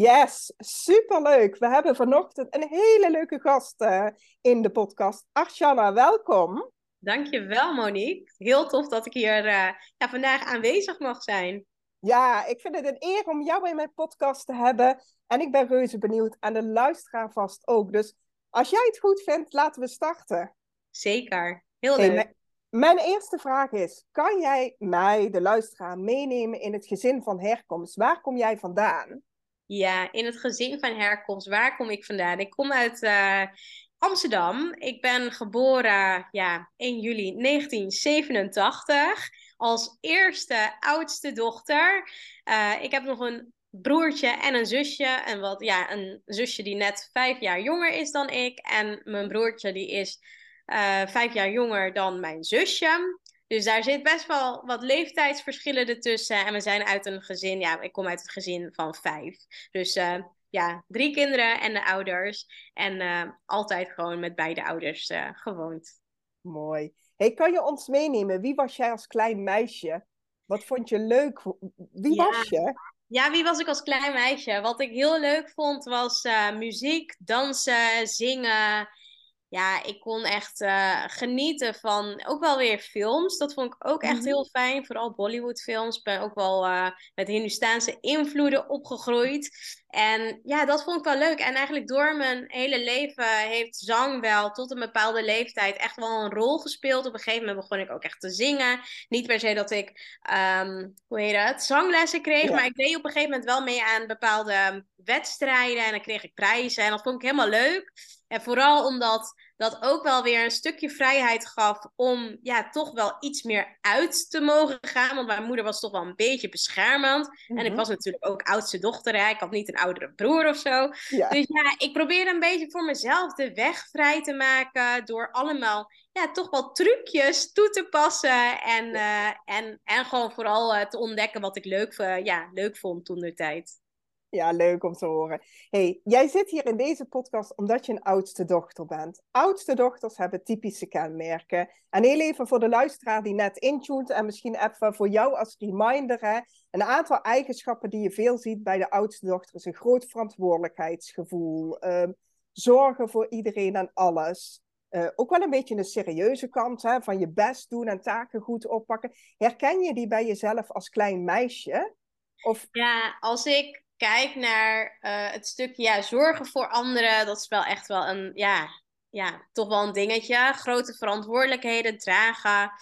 Yes, superleuk. We hebben vanochtend een hele leuke gast uh, in de podcast. Arshana, welkom. Dankjewel Monique. Heel tof dat ik hier uh, ja, vandaag aanwezig mag zijn. Ja, ik vind het een eer om jou in mijn podcast te hebben. En ik ben reuze benieuwd en de luisteraar vast ook. Dus als jij het goed vindt, laten we starten. Zeker, heel leuk. Hey, mijn eerste vraag is, kan jij mij, de luisteraar, meenemen in het gezin van herkomst? Waar kom jij vandaan? Ja, in het gezin van herkomst, waar kom ik vandaan? Ik kom uit uh, Amsterdam. Ik ben geboren ja, 1 juli 1987 als eerste oudste dochter. Uh, ik heb nog een broertje en een zusje. En wat, ja, een zusje die net vijf jaar jonger is dan ik. En mijn broertje die is uh, vijf jaar jonger dan mijn zusje. Dus daar zit best wel wat leeftijdsverschillen ertussen. En we zijn uit een gezin, ja, ik kom uit het gezin van vijf. Dus uh, ja, drie kinderen en de ouders. En uh, altijd gewoon met beide ouders uh, gewoond. Mooi. Hey, kan je ons meenemen? Wie was jij als klein meisje? Wat vond je leuk? Wie ja. was je? Ja, wie was ik als klein meisje? Wat ik heel leuk vond was muziek, dansen, zingen ja, ik kon echt uh, genieten van ook wel weer films. Dat vond ik ook echt mm-hmm. heel fijn. Vooral Bollywoodfilms. Ik ben ook wel uh, met Hindustaanse invloeden opgegroeid. En ja, dat vond ik wel leuk. En eigenlijk door mijn hele leven heeft zang wel tot een bepaalde leeftijd echt wel een rol gespeeld. Op een gegeven moment begon ik ook echt te zingen. Niet per se dat ik, um, hoe heet dat, zanglessen kreeg. Ja. Maar ik deed op een gegeven moment wel mee aan bepaalde wedstrijden. En dan kreeg ik prijzen. En dat vond ik helemaal leuk. En vooral omdat dat ook wel weer een stukje vrijheid gaf om ja, toch wel iets meer uit te mogen gaan. Want mijn moeder was toch wel een beetje beschermend. En ik was natuurlijk ook oudste dochter. Hè? Ik had niet een oudere broer of zo. Ja. Dus ja, ik probeerde een beetje voor mezelf de weg vrij te maken. Door allemaal ja, toch wel trucjes toe te passen. En, uh, en, en gewoon vooral uh, te ontdekken wat ik leuk, uh, ja, leuk vond toen de tijd. Ja, leuk om te horen. Hey, jij zit hier in deze podcast omdat je een oudste dochter bent. Oudste dochters hebben typische kenmerken. En heel even voor de luisteraar die net intuned en misschien even voor jou als reminder. Hè, een aantal eigenschappen die je veel ziet bij de oudste dochter een groot verantwoordelijkheidsgevoel. Uh, zorgen voor iedereen en alles. Uh, ook wel een beetje een serieuze kant hè, van je best doen en taken goed oppakken. Herken je die bij jezelf als klein meisje? Of... Ja, als ik kijk naar uh, het stukje ja, zorgen voor anderen, dat is wel echt wel een, ja, ja, toch wel een dingetje. Grote verantwoordelijkheden dragen.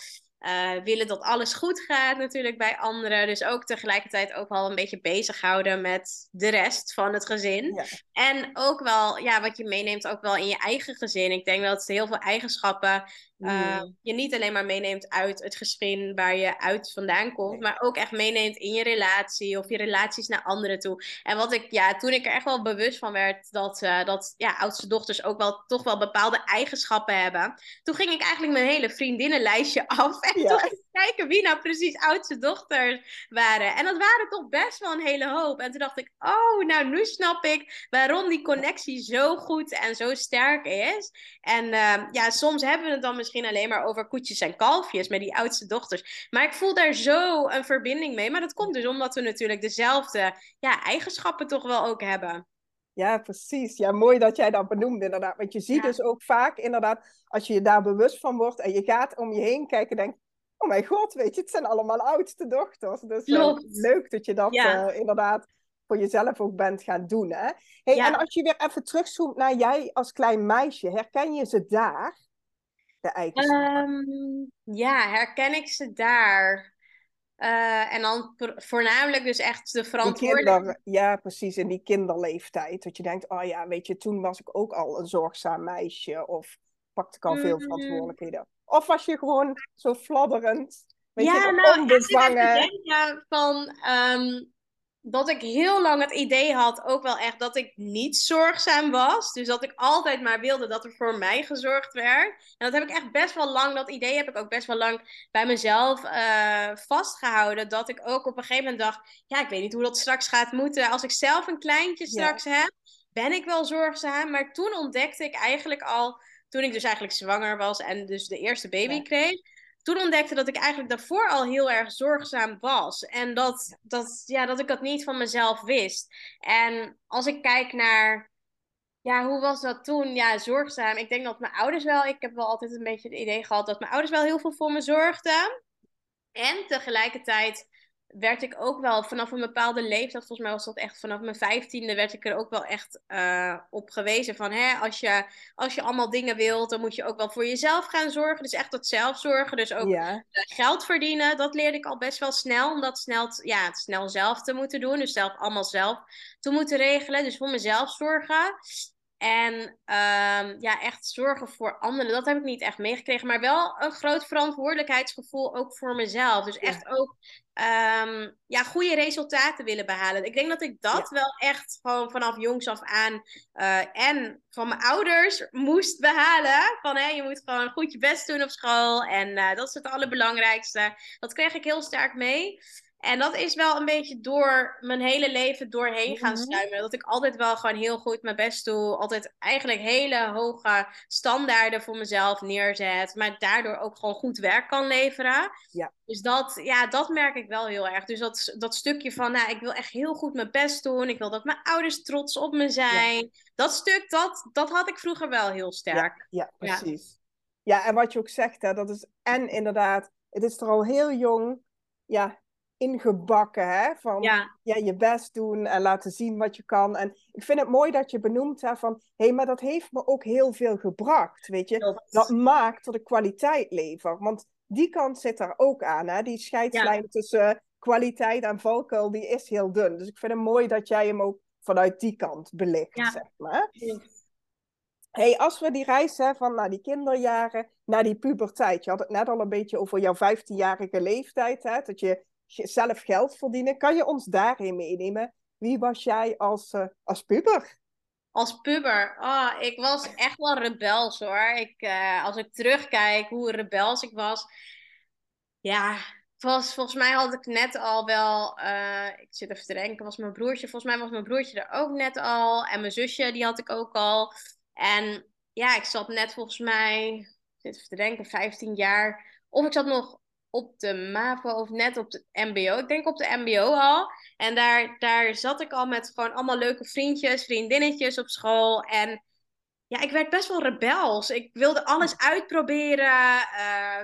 Uh, willen dat alles goed gaat natuurlijk bij anderen. Dus ook tegelijkertijd ook wel een beetje bezighouden met de rest van het gezin. Ja. En ook wel, ja, wat je meeneemt ook wel in je eigen gezin. Ik denk dat heel veel eigenschappen uh, je niet alleen maar meeneemt uit het gezin waar je uit vandaan komt, maar ook echt meeneemt in je relatie of je relaties naar anderen toe. En wat ik, ja, toen ik er echt wel bewust van werd dat, uh, dat ja, oudste dochters ook wel toch wel bepaalde eigenschappen hebben, toen ging ik eigenlijk mijn hele vriendinnenlijstje af en ja. toen kijken wie nou precies oudste dochters waren. En dat waren toch best wel een hele hoop. En toen dacht ik, oh, nou nu snap ik waarom die connectie zo goed en zo sterk is. En uh, ja, soms hebben we het dan misschien alleen maar over koetjes en kalfjes met die oudste dochters. Maar ik voel daar zo een verbinding mee. Maar dat komt dus omdat we natuurlijk dezelfde ja, eigenschappen toch wel ook hebben. Ja, precies. Ja, mooi dat jij dat benoemt inderdaad. Want je ziet ja. dus ook vaak inderdaad, als je je daar bewust van wordt en je gaat om je heen kijken, denk oh mijn god, weet je, het zijn allemaal oudste dochters. Dus uh, leuk dat je dat ja. uh, inderdaad voor jezelf ook bent gaan doen. Hè? Hey, ja. En als je weer even terugzoomt naar jij als klein meisje, herken je ze daar? De eigenschappen? Um, ja, herken ik ze daar? Uh, en dan voornamelijk dus echt de verantwoordelijkheid. Ja, precies, in die kinderleeftijd. Dat je denkt, oh ja, weet je, toen was ik ook al een zorgzaam meisje. Of pakte ik al mm. veel verantwoordelijkheden. Of was je gewoon zo fladderend Weet ja, je, nou, ik denken van ehm, dat ik heel lang het idee had, ook wel echt, dat ik niet zorgzaam was. Dus dat ik altijd maar wilde dat er voor mij gezorgd werd. En dat heb ik echt best wel lang, dat idee heb ik ook best wel lang bij mezelf eh, vastgehouden. Dat ik ook op een gegeven moment dacht, ja, ik weet niet hoe dat straks gaat moeten. Als ik zelf een kleintje Ja. straks heb, ben ik wel zorgzaam. Maar toen ontdekte ik eigenlijk al, toen ik dus eigenlijk zwanger was en dus de eerste baby Ja. kreeg toen ontdekte dat ik eigenlijk daarvoor al heel erg zorgzaam was. En dat, dat, ja, dat ik dat niet van mezelf wist. En als ik kijk naar, ja, hoe was dat toen? Ja, zorgzaam. Ik denk dat mijn ouders wel, ik heb wel altijd een beetje het idee gehad dat mijn ouders wel heel veel voor me zorgden. En tegelijkertijd werd ik ook wel vanaf een bepaalde leeftijd, volgens mij was dat echt vanaf mijn vijftiende, werd ik er ook wel echt eh, op gewezen van, hè, als je, als je allemaal dingen wilt, dan moet je ook wel voor jezelf gaan zorgen. Dus echt dat zelfzorgen, dus ook Ja, eh, geld verdienen, dat leerde ik al best wel snel, om dat snel, ja, snel zelf te moeten doen, dus zelf allemaal zelf te moeten regelen, dus voor mezelf zorgen. En ehm, ja, echt zorgen voor anderen, dat heb ik niet echt meegekregen. Maar wel een groot verantwoordelijkheidsgevoel ook voor mezelf. Dus echt ook ehm, ja, goede resultaten willen behalen. Ik denk dat ik dat wel echt gewoon vanaf jongs af aan eh, en van mijn ouders moest behalen. Van hé, je moet gewoon goed je best doen op school. En eh, dat is het allerbelangrijkste. Dat kreeg ik heel sterk mee. En dat is wel een beetje door mijn hele leven doorheen gaan Mhm. sluimeren. Dat ik altijd wel gewoon heel goed mijn best doe. Altijd eigenlijk hele hoge standaarden voor mezelf neerzet. Maar daardoor ook gewoon goed werk kan leveren. Ja. Dus dat, ja, dat merk ik wel heel erg. Dus dat, dat stukje van, nou, ik wil echt heel goed mijn best doen. Ik wil dat mijn ouders trots op me zijn. Dat stuk, dat, dat had ik vroeger wel heel sterk. ja, precies. Ja. en wat je ook zegt, hè, dat is en inderdaad, het is er al heel jong ja, ingebakken, hè, van Ja, ja, je best doen en laten zien wat je kan. En ik vind het mooi dat je benoemt hè, van, hé, hey, maar dat heeft me ook heel veel gebracht, weet je. Dat maakt dat ik kwaliteit lever, want die kant zit daar ook aan, hè. Die scheidslijn tussen kwaliteit en valkuil, die is heel dun. Dus ik vind het mooi dat jij hem ook vanuit die kant belicht, Ja. zeg maar. Hey, als we die reis hè, van naar die kinderjaren, naar die puberteit. Je had het net al een beetje over jouw 15-jarige leeftijd, hè, dat je zelf geld verdienen. Kan je ons daarheen meenemen? Wie was jij als, eh, als puber? Als puber, oh, ik was echt wel rebels hoor. Ik, eh, als ik terugkijk hoe rebels ik was. Ja, was, volgens mij had ik net al wel. eh, ik zit even te denken, was mijn broertje. Volgens mij was mijn broertje er ook net al. En mijn zusje, die had ik ook al. En ja, ik zat net volgens mij. Ik zit even te denken, 15 jaar. Of ik zat nog op de MAVO of net op de MBO. Ik denk op de MBO al. En daar, daar zat ik al met gewoon allemaal leuke vriendjes, vriendinnetjes op school. En ja, ik werd best wel rebels. Ik wilde alles uitproberen, eh,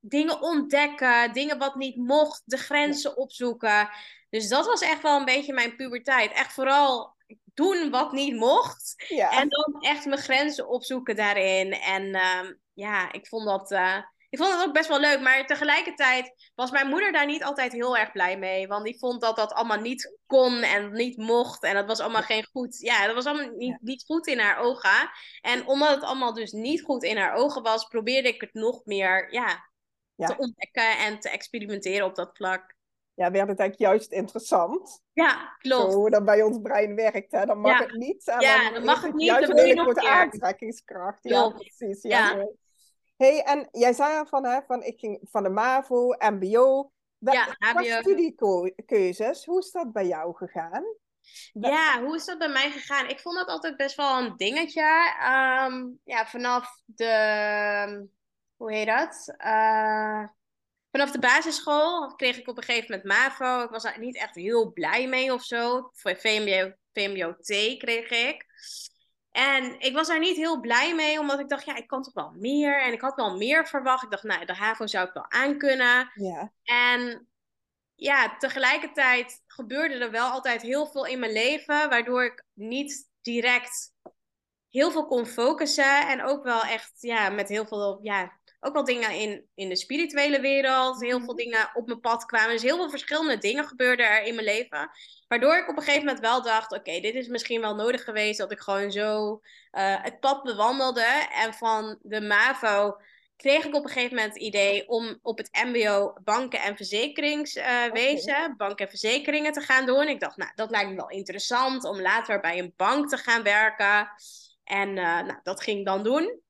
dingen ontdekken, dingen wat niet mocht, de grenzen opzoeken. Dus dat was echt wel een beetje mijn puberteit. Echt vooral doen wat niet mocht. Ja, En dan echt mijn grenzen opzoeken daarin. En ehm, ja, ik vond dat. eh, ik vond het ook best wel leuk, maar tegelijkertijd was mijn moeder daar niet altijd heel erg blij mee. Want die vond dat dat allemaal niet kon en niet mocht. En dat was allemaal geen goed. Ja, dat was allemaal niet, niet goed in haar ogen. En omdat het allemaal dus niet goed in haar ogen was, probeerde ik het nog meer ja, Ja. te ontdekken en te experimenteren op dat vlak. ja, werd het eigenlijk juist interessant. Ja, klopt. Zo hoe dat bij ons brein werkt, hè. Dan mag Ja. het niet. En Ja, dan, dan mag het niet, Juist dan wil je nog keer. aantrekkingskracht. Ja, precies. Ja, Ja. Hey, en jij zei al van, hè, van, ik ging van de MAVO, MBO. Ja, HBO. studiekeuzes, hoe is dat bij jou gegaan? Ja, hoe is dat bij mij gegaan? Ik vond dat altijd best wel een dingetje. Ehm, ja, vanaf de. Hoe heet dat? Eh, vanaf de basisschool kreeg ik op een gegeven moment MAVO. Ik was daar niet echt heel blij mee of zo. Voor VMBO, VMBO-T kreeg ik. En ik was daar niet heel blij mee, omdat ik dacht, ja, ik kan toch wel meer. En ik had wel meer verwacht. Ik dacht, nou, de HAVO zou ik wel aankunnen. Ja, En ja, tegelijkertijd gebeurde er wel altijd heel veel in mijn leven, waardoor ik niet direct heel veel kon focussen. En ook wel echt, ja, met heel veel, ja, ook wel dingen in, in de spirituele wereld. Heel veel dingen op mijn pad kwamen. Dus heel veel verschillende dingen gebeurden er in mijn leven. Waardoor ik op een gegeven moment wel dacht, oké, dit is misschien wel nodig geweest dat ik gewoon zo eh, het pad bewandelde. En van de MAVO kreeg ik op een gegeven moment het idee om op het MBO banken en verzekeringswezen, banken en verzekeringen te gaan doen. Ik dacht, nou, dat lijkt me wel interessant om later bij een bank te gaan werken. En nou, dat ging ik dan doen.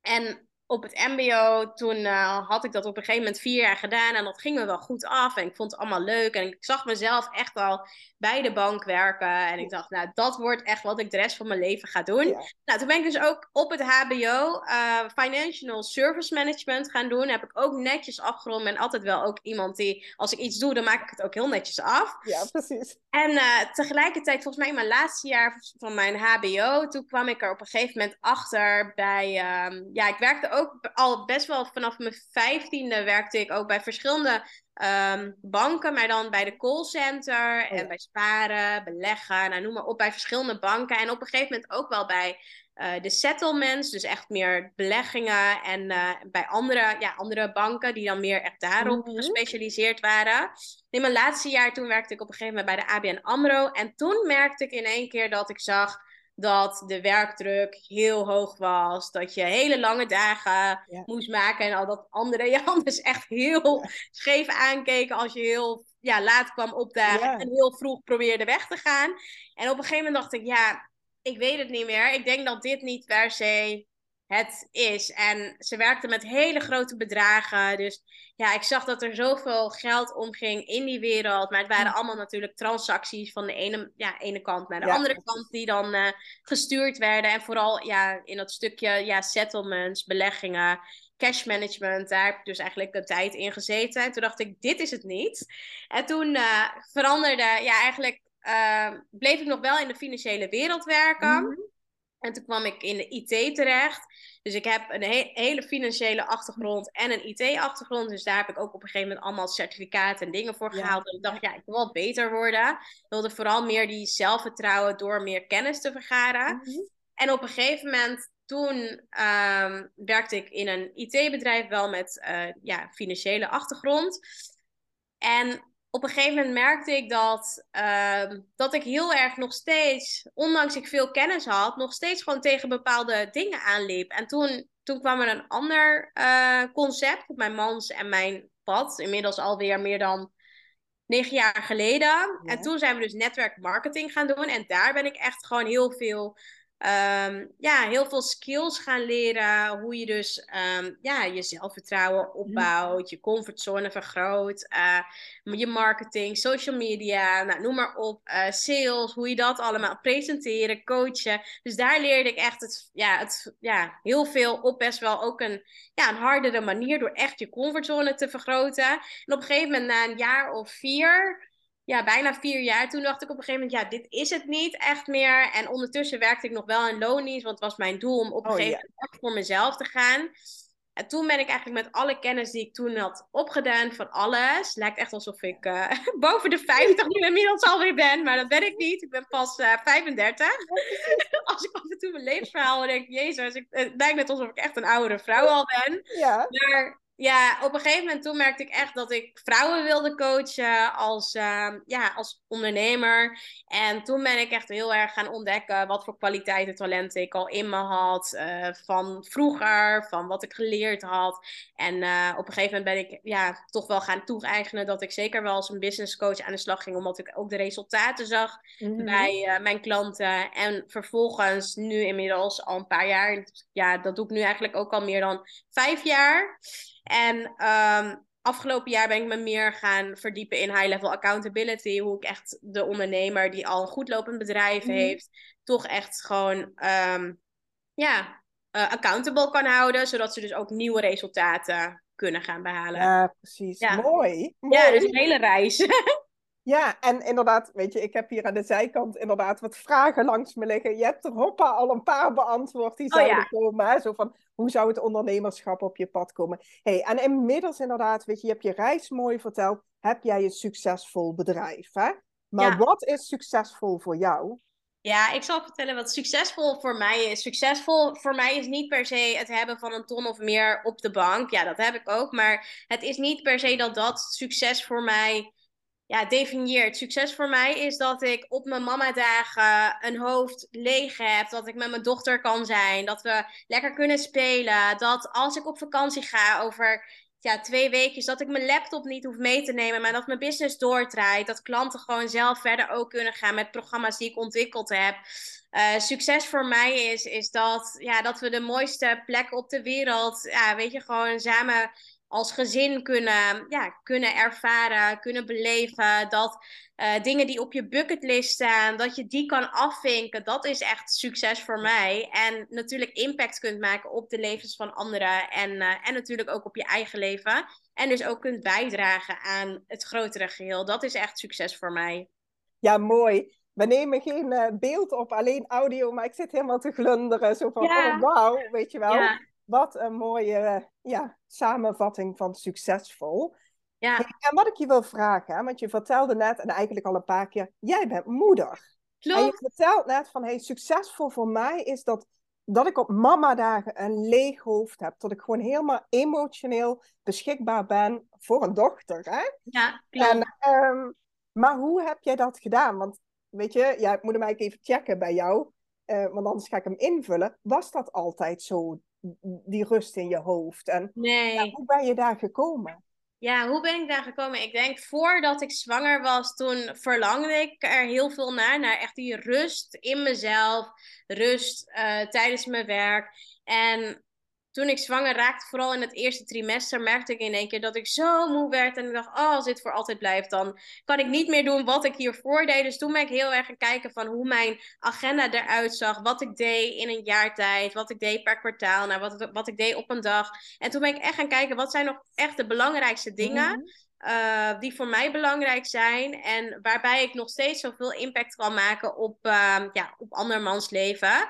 En op het MBO, toen uh, had ik dat op een gegeven moment vier jaar gedaan en dat ging me wel goed af en ik vond het allemaal leuk en ik zag mezelf echt al bij de bank werken en ik dacht, nou dat wordt echt wat ik de rest van mijn leven ga doen. Nou, toen ben ik dus ook op het HBO uh, Financial Service Management gaan doen. Heb ik ook netjes afgerond. Ben altijd wel ook iemand die, als ik iets doe, dan maak ik het ook heel netjes af. Ja, precies. En uh, tegelijkertijd, volgens mij in mijn laatste jaar van mijn HBO, toen kwam ik er op een gegeven moment achter bij, um, ja, ik werkte ook al best wel vanaf mijn vijftiende werkte ik ook bij verschillende um, banken, maar dan bij de callcenter oh en bij sparen, beleggen, nou, noem maar op, bij verschillende banken. En op een gegeven moment ook wel bij uh, de settlements, dus echt meer beleggingen en uh, bij andere, ja, andere banken die dan meer echt daarop mm -hmm. gespecialiseerd waren. In mijn laatste jaar toen werkte ik op een gegeven moment bij de ABN AMRO en toen merkte ik in één keer dat ik zag dat de werkdruk heel hoog was. Dat je hele lange dagen moest maken. En al dat anderen je anders echt heel scheef aankeken als je heel ja, laat kwam opdagen. Ja. En heel vroeg probeerde weg te gaan. En op een gegeven moment dacht ik, ja, ik weet het niet meer. Ik denk dat dit niet per se het is. En ze werkte met hele grote bedragen. Dus ja, ik zag dat er zoveel geld omging in die wereld. Maar het waren allemaal natuurlijk transacties van de ene, ja, ene kant naar de andere kant die dan uh, gestuurd werden. En vooral ja, in dat stukje ja, settlements, beleggingen, cash management. Daar heb ik dus eigenlijk een tijd in gezeten. En toen dacht ik, dit is het niet. En toen uh, veranderde, ja, eigenlijk uh, bleef ik nog wel in de financiële wereld werken. Mm -hmm. En toen kwam ik in de IT terecht. Dus ik heb een he hele financiële achtergrond en een IT-achtergrond. Dus daar heb ik ook op een gegeven moment allemaal certificaten en dingen voor gehaald. En ik dacht, ja, ik wil wel beter worden. Ik wilde vooral meer die zelfvertrouwen door meer kennis te vergaren. Mm -hmm. En op een gegeven moment, toen um, werkte ik in een IT-bedrijf, wel met uh, ja, financiële achtergrond. En op een gegeven moment merkte ik dat, uh, dat ik heel erg nog steeds, ondanks ik veel kennis had, nog steeds gewoon tegen bepaalde dingen aanliep. En toen, toen kwam er een ander uh, concept op mijn mans en mijn pad. Inmiddels alweer meer dan negen jaar geleden. Ja. En toen zijn we dus netwerkmarketing gaan doen. En daar ben ik echt gewoon heel veel um, ja, heel veel skills gaan leren. Hoe je dus um, ja, je zelfvertrouwen opbouwt, je comfortzone vergroot, uh, je marketing, social media, nou, noem maar op, uh, sales, hoe je dat allemaal presenteren, coachen. Dus daar leerde ik echt het, ja, het, ja, heel veel op best wel ook een, ja, een hardere manier door echt je comfortzone te vergroten. En op een gegeven moment na een jaar of vier ja, bijna vier jaar. Toen dacht ik op een gegeven moment, ja, dit is het niet echt meer. En ondertussen werkte ik nog wel in loondienst, want het was mijn doel om op een oh, gegeven moment echt voor mezelf te gaan. En toen ben ik eigenlijk met alle kennis die ik toen had opgedaan van alles. Lijkt echt alsof ik uh, boven de 50 nu inmiddels alweer ben. Maar dat ben ik niet. Ik ben pas uh, 35. Als ik af en toe mijn levensverhaal denk, jezus, ik, het lijkt net alsof ik echt een oudere vrouw al ben. Ja. Maar ja, op een gegeven moment toen merkte ik echt dat ik vrouwen wilde coachen als, uh, ja, als ondernemer. En toen ben ik echt heel erg gaan ontdekken wat voor kwaliteiten, talenten ik al in me had. Uh, van vroeger, van wat ik geleerd had. En uh, op een gegeven moment ben ik ja, toch wel gaan toe-eigenen dat ik zeker wel als een business coach aan de slag ging. Omdat ik ook de resultaten zag mm -hmm. bij mijn klanten. En vervolgens nu inmiddels al een paar jaar. Ja, dat doe ik nu eigenlijk ook al meer dan vijf jaar. En um, afgelopen jaar ben ik me meer gaan verdiepen in high-level accountability. Hoe ik echt de ondernemer die al een goed lopend bedrijf mm. heeft, toch echt gewoon um, ja, uh, accountable kan houden. Zodat ze dus ook nieuwe resultaten kunnen gaan behalen. Ja, precies. Ja. Mooi. Mooi. Ja, dus een hele reis. Ja, en inderdaad, weet je, ik heb hier aan de zijkant inderdaad wat vragen langs me liggen. Je hebt er hoppa al een paar beantwoord die zouden oh, ja. komen. Hè? Zo van, hoe zou het ondernemerschap op je pad komen? hey, en inmiddels inderdaad, weet je, je hebt je reis mooi verteld. Heb jij een succesvol bedrijf, hè? Maar ja. wat is succesvol voor jou? Ja, ik zal vertellen wat succesvol voor mij is. Succesvol voor mij is niet per se het hebben van een ton of meer op de bank. Ja, dat heb ik ook. Maar het is niet per se dat dat succes voor mij ja, definieert. Succes voor mij is dat ik op mijn mama-dagen een hoofd leeg heb. Dat ik met mijn dochter kan zijn. Dat we lekker kunnen spelen. Dat als ik op vakantie ga over ja, twee weken, dat ik mijn laptop niet hoef mee te nemen. Maar dat mijn business doordraait. Dat klanten gewoon zelf verder ook kunnen gaan met programma's die ik ontwikkeld heb. Uh, succes voor mij is, is dat, ja, dat we de mooiste plek op de wereld, ja, weet je, gewoon samen als gezin kunnen, ja, kunnen ervaren, kunnen beleven. Dat uh, dingen die op je bucketlist staan, dat je die kan afvinken. Dat is echt succes voor mij. En natuurlijk impact kunt maken op de levens van anderen. En, uh, en natuurlijk ook op je eigen leven. En dus ook kunt bijdragen aan het grotere geheel. Dat is echt succes voor mij. Ja, mooi. We nemen geen uh, beeld op, alleen audio, maar ik zit helemaal te glunderen. Zo van, ja. oh wauw, weet je wel. Ja. Wat een mooie ja, samenvatting van succesvol. Ja. En wat ik je wil vragen, want je vertelde net, en eigenlijk al een paar keer, jij bent moeder. Klopt. En je vertelt net van, hey, succesvol voor mij is dat, dat ik op mama-dagen een leeg hoofd heb. Dat ik gewoon helemaal emotioneel beschikbaar ben voor een dochter. Hè? Ja, klopt. En, um, maar hoe heb jij dat gedaan? Want weet je, ja, ik moet hem eigenlijk even checken bij jou. Uh, want anders ga ik hem invullen. Was dat altijd zo die rust in je hoofd? En nee. hoe ben je daar gekomen? Ja, hoe ben ik daar gekomen? Ik denk voordat ik zwanger was, toen verlangde ik er heel veel naar. Naar echt die rust in mezelf, rust uh, tijdens mijn werk. En toen ik zwanger raakte, vooral in het eerste trimester, merkte ik in één keer dat ik zo moe werd. En ik dacht, oh, als dit voor altijd blijft, dan kan ik niet meer doen wat ik hiervoor deed. Dus toen ben ik heel erg gaan kijken van hoe mijn agenda eruit zag. Wat ik deed in een jaar tijd, wat ik deed per kwartaal, nou, wat, wat ik deed op een dag. En toen ben ik echt gaan kijken, wat zijn nog echt de belangrijkste dingen... Mhm. Uh, die voor mij belangrijk zijn en waarbij ik nog steeds zoveel impact kan maken op, uh, ja, op andermans leven.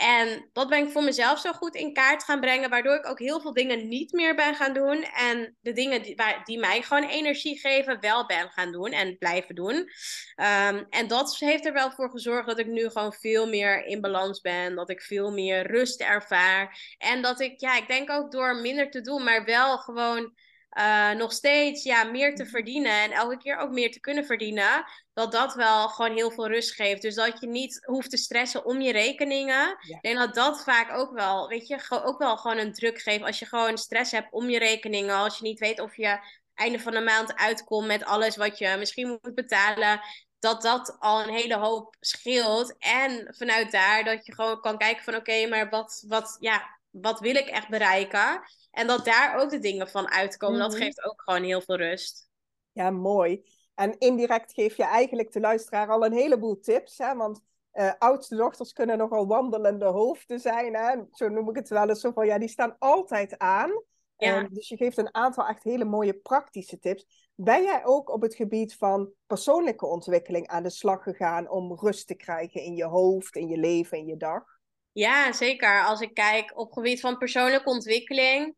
En dat ben ik voor mezelf zo goed in kaart gaan brengen, waardoor ik ook heel veel dingen niet meer ben gaan doen. En de dingen die, die mij gewoon energie geven, wel ben gaan doen en blijven doen. Um, en dat heeft er wel voor gezorgd dat ik nu gewoon veel meer in balans ben. Dat ik veel meer rust ervaar. En dat ik, ja, ik denk ook door minder te doen, maar wel gewoon uh, nog steeds ja, meer te mhm. verdienen en elke keer ook meer te kunnen verdienen, dat dat wel gewoon heel veel rust geeft. Dus dat je niet hoeft te stressen om je rekeningen. Ik denk dat dat vaak ook wel, weet je, ook wel gewoon een druk geeft. Als je gewoon stress hebt om je rekeningen, als je niet weet of je einde van de maand uitkomt met alles wat je misschien moet betalen. Dat dat al een hele hoop scheelt. En vanuit daar dat je gewoon kan kijken van oké, maar wat, wat, ja, wat wil ik echt bereiken? En dat daar ook de dingen van uitkomen, dat mhm. geeft ook gewoon heel veel rust. Ja, mooi. En indirect geef je eigenlijk de luisteraar al een heleboel tips. Hè? Want uh, oudste dochters kunnen nogal wandelende hoofden zijn. Hè? Zo noem ik het wel eens zo van, ja, die staan altijd aan. Ja. Dus je geeft een aantal echt hele mooie praktische tips. Ben jij ook op het gebied van persoonlijke ontwikkeling aan de slag gegaan om rust te krijgen in je hoofd, in je leven, in je dag? Ja, zeker. Als ik kijk op gebied van persoonlijke ontwikkeling,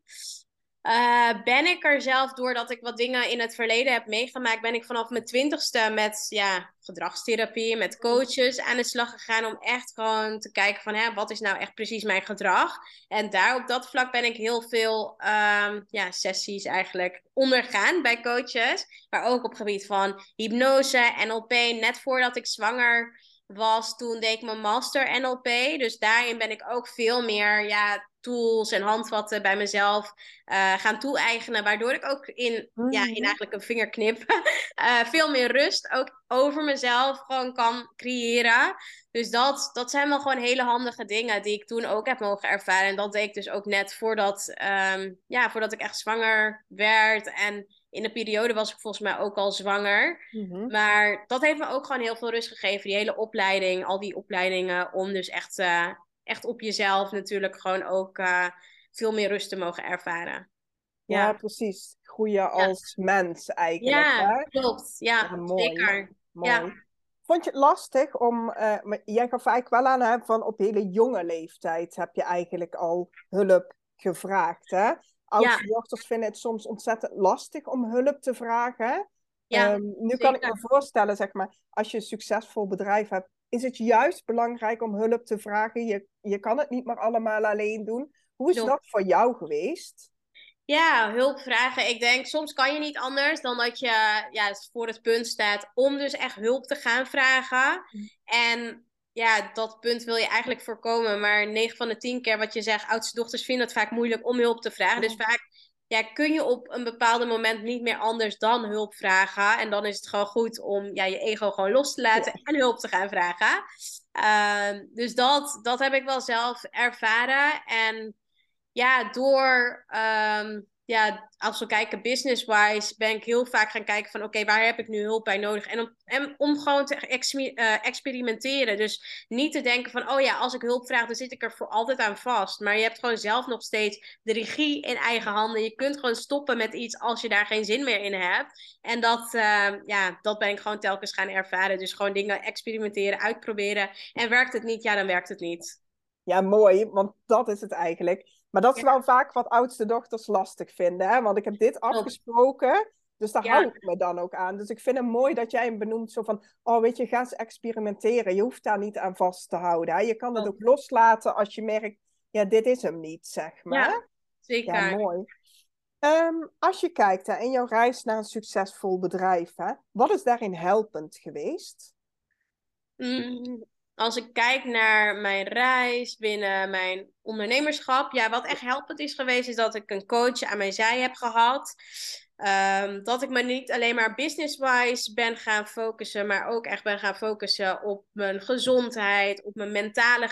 uh, ben ik er zelf, doordat ik wat dingen in het verleden heb meegemaakt, ben ik vanaf mijn twintigste met ja, gedragstherapie, met coaches aan de slag gegaan om echt gewoon te kijken van hè, wat is nou echt precies mijn gedrag. En daar op dat vlak ben ik heel veel um, ja, sessies eigenlijk ondergaan bij coaches. Maar ook op gebied van hypnose, NLP, net voordat ik zwanger was, toen deed ik mijn master NLP. Dus daarin ben ik ook veel meer ja, tools en handvatten bij mezelf uh, gaan toe-eigenen. Waardoor ik ook in, ja, in mhm. eigenlijk een vingerknip uh, veel meer rust ook over mezelf gewoon kan creëren. Dus dat, dat zijn wel gewoon hele handige dingen die ik toen ook heb mogen ervaren. En dat deed ik dus ook net voordat, um, ja, voordat ik echt zwanger werd. En in de periode was ik volgens mij ook al zwanger. Mhm. Maar dat heeft me ook gewoon heel veel rust gegeven. Die hele opleiding, al die opleidingen. Om dus echt, uh, echt op jezelf natuurlijk gewoon ook uh, veel meer rust te mogen ervaren. Ja, ja precies. Groeien als mens eigenlijk. Ja, hè? klopt. Ja, ja mooi, zeker. Mooi. Vond je het lastig om, uh, jij gaf eigenlijk wel aan hè, van op hele jonge leeftijd heb je eigenlijk al hulp gevraagd. Hè? Oudste dochters vinden het soms ontzettend lastig om hulp te vragen. Ja, um, nu kan ik me voorstellen, zeg maar, als je een succesvol bedrijf hebt, is het juist belangrijk om hulp te vragen. Je, je kan het niet maar allemaal alleen doen. Hoe is dat voor jou geweest? Ja, hulp vragen. Ik denk, soms kan je niet anders dan dat je ja, voor het punt staat om dus echt hulp te gaan vragen. En ja, dat punt wil je eigenlijk voorkomen. Maar 9 van de 10 keer wat je zegt, oudste dochters vinden het vaak moeilijk om hulp te vragen. Dus vaak ja, kun je op een bepaald moment niet meer anders dan hulp vragen. En dan is het gewoon goed om ja, je ego gewoon los te laten en hulp te gaan vragen. Ehm, dus dat, dat heb ik wel zelf ervaren. En ja, door ehm, ja, als we kijken business-wise, ben ik heel vaak gaan kijken van oké, waar heb ik nu hulp bij nodig? En om, om gewoon te uh, experimenteren. Dus niet te denken van oh ja, als ik hulp vraag, dan zit ik er voor altijd aan vast. Maar je hebt gewoon zelf nog steeds de regie in eigen handen. Je kunt gewoon stoppen met iets als je daar geen zin meer in hebt. En dat, uh, ja, dat ben ik gewoon telkens gaan ervaren. Dus gewoon dingen experimenteren, uitproberen. En werkt het niet, ja, dan werkt het niet. Ja, mooi, want dat is het eigenlijk. Maar dat is wel vaak wat oudste dochters lastig vinden. Hè? Want ik heb dit afgesproken. Dus daar hou ik me dan ook aan. Dus ik vind het mooi dat jij hem benoemt zo van... Oh, weet je, ga eens experimenteren. Je hoeft daar niet aan vast te houden. Hè? Je kan het ook loslaten als je merkt... Ja, dit is hem niet, zeg maar. Ja, zeker. Ja, mooi. Um, als je kijkt hè, in jouw reis naar een succesvol bedrijf... Hè, wat is daarin helpend geweest? Mm, als ik kijk naar mijn reis binnen mijn ondernemerschap, ja, wat echt helpend is geweest, is dat ik een coach aan mijn zij heb gehad. Um, dat ik me niet alleen maar business-wise ben gaan focussen, maar ook echt ben gaan focussen op mijn gezondheid, op mijn mentale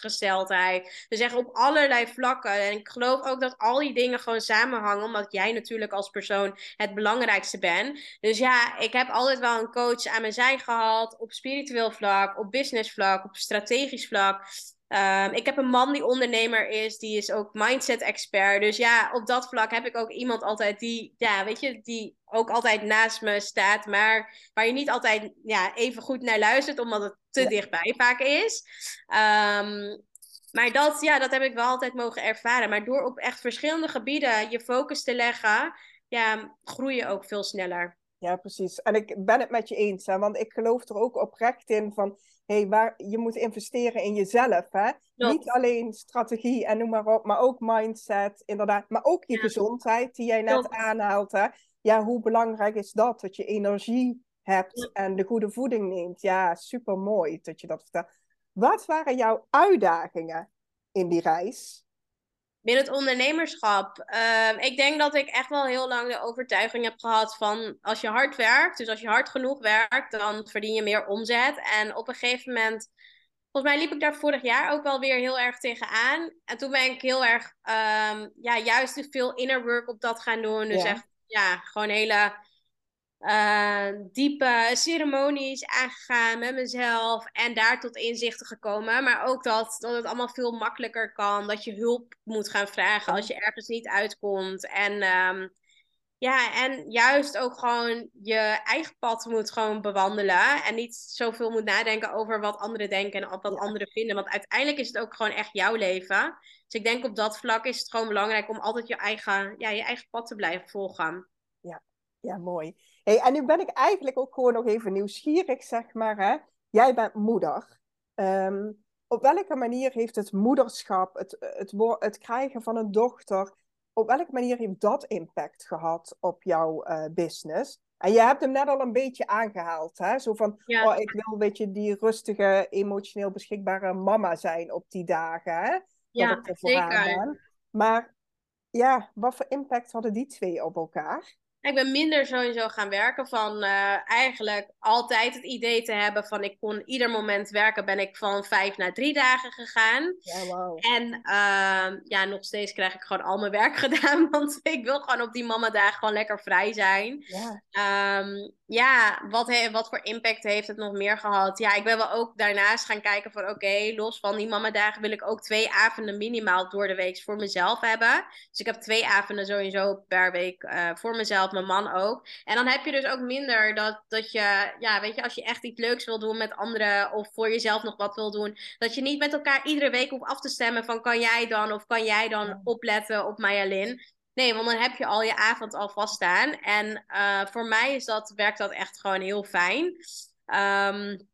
gesteldheid. Dus echt op allerlei vlakken. En ik geloof ook dat al die dingen gewoon samenhangen, omdat jij natuurlijk als persoon het belangrijkste bent. Dus ja, ik heb altijd wel een coach aan mijn zij gehad, op spiritueel vlak, op business vlak, op strategisch vlak. Um, ik heb een man die ondernemer is, die is ook mindset-expert. Dus ja, op dat vlak heb ik ook iemand altijd die, ja, weet je, die ook altijd naast me staat, maar waar je niet altijd ja, even goed naar luistert, omdat het te dichtbij vaak is. Um, maar dat, ja, dat heb ik wel altijd mogen ervaren. Maar door op echt verschillende gebieden je focus te leggen, ja, groei je ook veel sneller. Ja, precies. En ik ben het met je eens, hè, want ik geloof er ook oprecht in van hey, waar, je moet investeren in jezelf. Hè? Niet alleen strategie en noem maar op, maar ook mindset, inderdaad. Maar ook je gezondheid, die jij net aanhaalt. Hè? Ja, hoe belangrijk is dat? Dat je energie hebt en de goede voeding neemt. Ja, super mooi dat je dat vertelt. Wat waren jouw uitdagingen in die reis? Binnen het ondernemerschap. Uh, ik denk dat ik echt wel heel lang de overtuiging heb gehad van als je hard werkt, dus als je hard genoeg werkt, dan verdien je meer omzet. En op een gegeven moment, volgens mij liep ik daar vorig jaar ook wel weer heel erg tegenaan. En toen ben ik heel erg, um, ja, juist veel inner work op dat gaan doen. Dus echt, ja, gewoon hele uh, diepe ceremonies aangegaan met mezelf en daar tot inzichten gekomen. Maar ook dat, dat het allemaal veel makkelijker kan. Dat je hulp moet gaan vragen als je ergens niet uitkomt. En um, ja, en juist ook gewoon je eigen pad moet gewoon bewandelen. En niet zoveel moet nadenken over wat anderen denken en wat anderen vinden. Want uiteindelijk is het ook gewoon echt jouw leven. Dus ik denk op dat vlak is het gewoon belangrijk om altijd je eigen, ja, je eigen pad te blijven volgen. Ja, ja mooi. Hey, en nu ben ik eigenlijk ook gewoon nog even nieuwsgierig, zeg maar. Hè? Jij bent moeder. Um, op welke manier heeft het moederschap, het, het, het, krijgen van een dochter, op welke manier heeft dat impact gehad op jouw uh, business? En je hebt hem net al een beetje aangehaald, hè? Zo van, ja. oh, ik wil een beetje die rustige, emotioneel beschikbare mama zijn op die dagen, hè? Ja, zeker. Ben. Maar ja, wat voor impact hadden die twee op elkaar? Ik ben minder sowieso gaan werken van uh, eigenlijk altijd het idee te hebben van ik kon ieder moment werken, ben ik van vijf naar drie dagen gegaan. Ja, wow. En uh, ja, nog steeds krijg ik gewoon al mijn werk gedaan, want ik wil gewoon op die mama dagen gewoon lekker vrij zijn. Ja, um, ja wat, wat voor impact heeft het nog meer gehad? Ja, ik ben wel ook daarnaast gaan kijken van oké, los van die mama dagen wil ik ook twee avonden minimaal door de week voor mezelf hebben. Dus ik heb twee avonden sowieso per week uh, voor mezelf mijn man ook. En dan heb je dus ook minder dat, dat je, ja, weet je, als je echt iets leuks wil doen met anderen of voor jezelf nog wat wil doen, dat je niet met elkaar iedere week hoeft af te stemmen van kan jij dan of kan jij dan opletten op Mayalin. Nee, want dan heb je al je avond al vaststaan. En uh, voor mij is dat, werkt dat echt gewoon heel fijn. Um,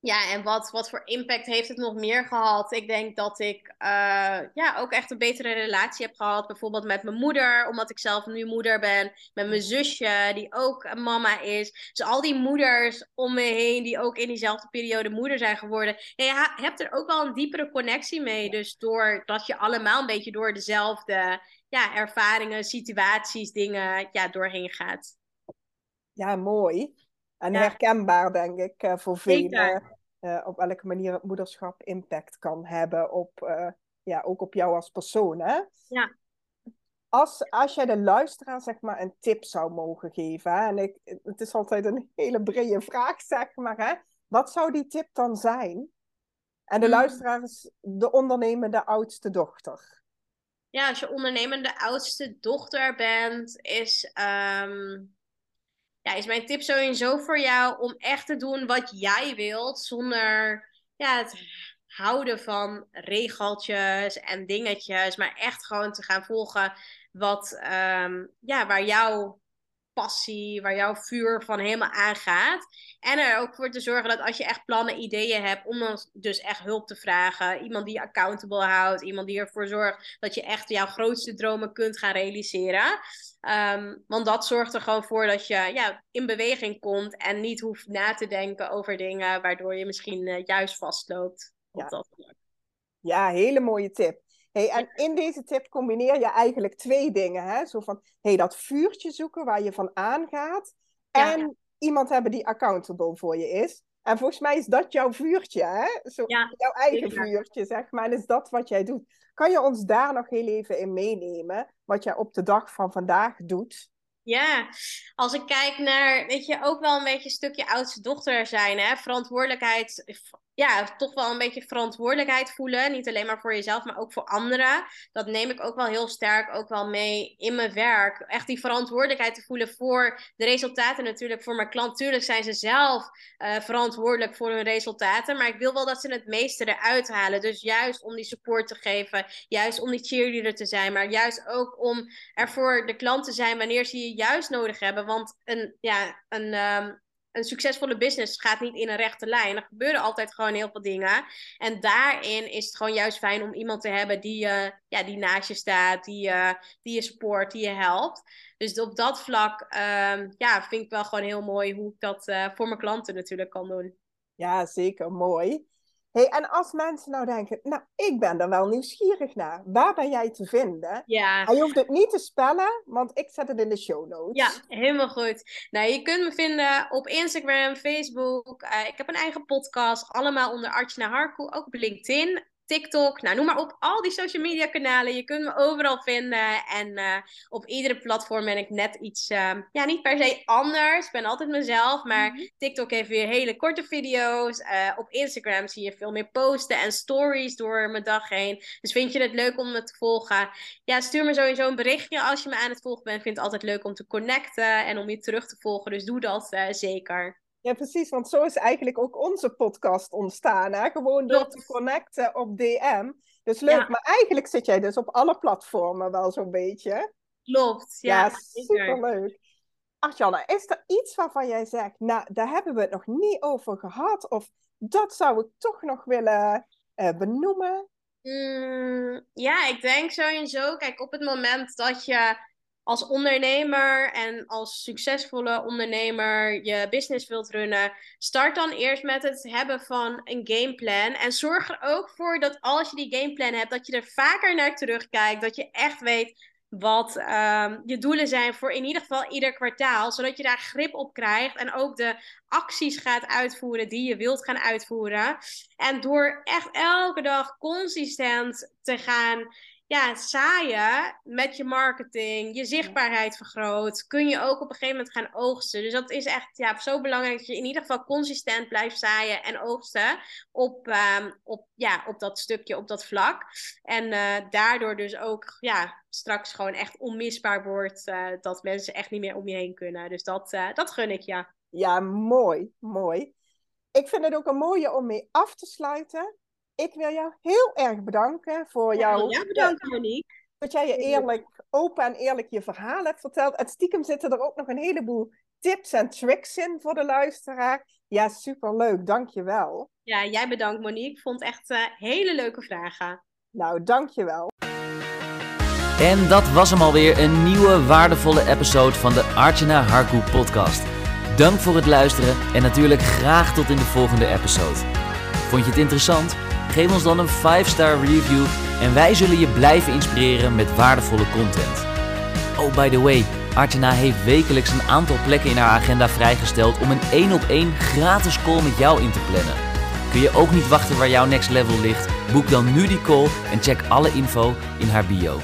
Ja, en wat, wat voor impact heeft het nog meer gehad? Ik denk dat ik uh, ja, ook echt een betere relatie heb gehad. Bijvoorbeeld met mijn moeder, omdat ik zelf nu moeder ben. Met mijn zusje, die ook mama is. Dus al die moeders om me heen, die ook in diezelfde periode moeder zijn geworden. En je hebt er ook wel een diepere connectie mee. Dus doordat je allemaal een beetje door dezelfde ja, ervaringen, situaties, dingen ja, doorheen gaat. Ja, mooi. En herkenbaar, denk ik, uh, voor velen. Uh, op welke manier het moederschap impact kan hebben op, uh, ja, ook op jou als persoon. Hè? Ja. Als, als jij de luisteraar zeg maar een tip zou mogen geven, hè? en ik, het is altijd een hele brede vraag, zeg maar, hè? wat zou die tip dan zijn? En de mm. luisteraar is de ondernemende oudste dochter. Ja, als je ondernemende oudste dochter bent, is um ja, is mijn tip sowieso voor jou om echt te doen wat jij wilt, zonder ja, het houden van regeltjes en dingetjes, maar echt gewoon te gaan volgen wat, um, ja, waar jouw passie, waar jouw vuur van helemaal aangaat. En er ook voor te zorgen dat als je echt plannen, ideeën hebt, om dan dus echt hulp te vragen. Iemand die je accountable houdt, iemand die ervoor zorgt dat je echt jouw grootste dromen kunt gaan realiseren. Ehm, want dat zorgt er gewoon voor dat je ja, in beweging komt en niet hoeft na te denken over dingen waardoor je misschien uh, juist vastloopt. Op ja. dat ja, hele mooie tip. Hey, en in deze tip combineer je eigenlijk twee dingen. Hè? Zo van hey, dat vuurtje zoeken waar je van aangaat. En iemand hebben die accountable voor je is. En volgens mij is dat jouw vuurtje, hè? Zo, jouw eigen vuurtje, zeg maar. En is dat wat jij doet. Kan je ons daar nog heel even in meenemen? Wat jij op de dag van vandaag doet? Ja, als ik kijk naar, weet je, ook wel een beetje een stukje oudste dochter zijn, hè? Verantwoordelijkheid ja, toch wel een beetje verantwoordelijkheid voelen. Niet alleen maar voor jezelf, maar ook voor anderen. Dat neem ik ook wel heel sterk ook wel mee in mijn werk. Echt die verantwoordelijkheid te voelen voor de resultaten natuurlijk. Voor mijn klant, natuurlijk zijn ze zelf uh, verantwoordelijk voor hun resultaten. Maar ik wil wel dat ze het meeste eruit halen. Dus juist om die support te geven. Juist om die cheerleader te zijn. Maar juist ook om er voor de klant te zijn wanneer ze je juist nodig hebben. Want een, ja, een... Um, een succesvolle business gaat niet in een rechte lijn. Er gebeuren altijd gewoon heel veel dingen. En daarin is het gewoon juist fijn om iemand te hebben die, uh, ja, die naast je staat, die, uh, die je support, die je helpt. Dus op dat vlak um, ja, vind ik wel gewoon heel mooi hoe ik dat uh, voor mijn klanten natuurlijk kan doen. Ja, zeker. Mooi. Hey, en als mensen nou denken, nou, ik ben er wel nieuwsgierig naar. Waar ben jij te vinden? Ja. En je hoeft het niet te spellen, want ik zet het in de show notes. Ja, helemaal goed. Nou, je kunt me vinden op Instagram, Facebook. Uh, ik heb een eigen podcast, allemaal onder Archna Harku, ook op LinkedIn. TikTok, nou noem maar op, al die social media kanalen. Je kunt me overal vinden. En uh, op iedere platform ben ik net iets, uh, ja, niet per se anders. Ik ben altijd mezelf. Maar mm -hmm. TikTok heeft weer hele korte video's. Uh, op Instagram zie je veel meer posten en stories door mijn dag heen. Dus vind je het leuk om me te volgen? Ja, stuur me sowieso een berichtje als je me aan het volgen bent. Ik vind het altijd leuk om te connecten en om je terug te volgen. Dus doe dat zeker. Ja, precies, want zo is eigenlijk ook onze podcast ontstaan. Hè? Gewoon door te connecten op DM. Dus leuk, maar eigenlijk zit jij dus op alle platformen wel zo'n beetje. Klopt, ja. ja superleuk. Arjanne, is er iets waarvan jij zegt, nou, daar hebben we het nog niet over gehad, of dat zou ik toch nog willen uh, benoemen? Mm, ja, ik denk sowieso, kijk, op het moment dat je als ondernemer en als succesvolle ondernemer je business wilt runnen, start dan eerst met het hebben van een gameplan. En zorg er ook voor dat als je die gameplan hebt, dat je er vaker naar terugkijkt. Dat je echt weet wat um, je doelen zijn voor in ieder geval ieder kwartaal. Zodat je daar grip op krijgt en ook de acties gaat uitvoeren die je wilt gaan uitvoeren. En door echt elke dag consistent te gaan ja, saaien met je marketing, je zichtbaarheid vergroot, kun je ook op een gegeven moment gaan oogsten. Dus dat is echt ja, zo belangrijk dat je in ieder geval consistent blijft zaaien en oogsten op, um, op, ja, op dat stukje, op dat vlak. En uh, daardoor dus ook ja, straks gewoon echt onmisbaar wordt uh, dat mensen echt niet meer om je heen kunnen. Dus dat, uh, dat gun ik je. Ja, mooi, mooi. Ik vind het ook een mooie om mee af te sluiten ik wil jou heel erg bedanken voor jouw... Ja, bedankt Monique. Dat jij je eerlijk, open en eerlijk je verhaal hebt verteld. En stiekem zitten er ook nog een heleboel tips en tricks in voor de luisteraar. Ja, superleuk. Dankjewel. Ja, jij bedankt Monique. Ik vond echt uh, hele leuke vragen. Nou, dankjewel. En dat was hem alweer, een nieuwe waardevolle episode van de Archana Harku podcast. Dank voor het luisteren en natuurlijk graag tot in de volgende episode. Vond je het interessant? Geef ons dan een 5-star review en wij zullen je blijven inspireren met waardevolle content. Oh, by the way, Archana heeft wekelijks een aantal plekken in haar agenda vrijgesteld om een 1 op 1 gratis call met jou in te plannen. Kun je ook niet wachten waar jouw next level ligt? Boek dan nu die call en check alle info in haar bio.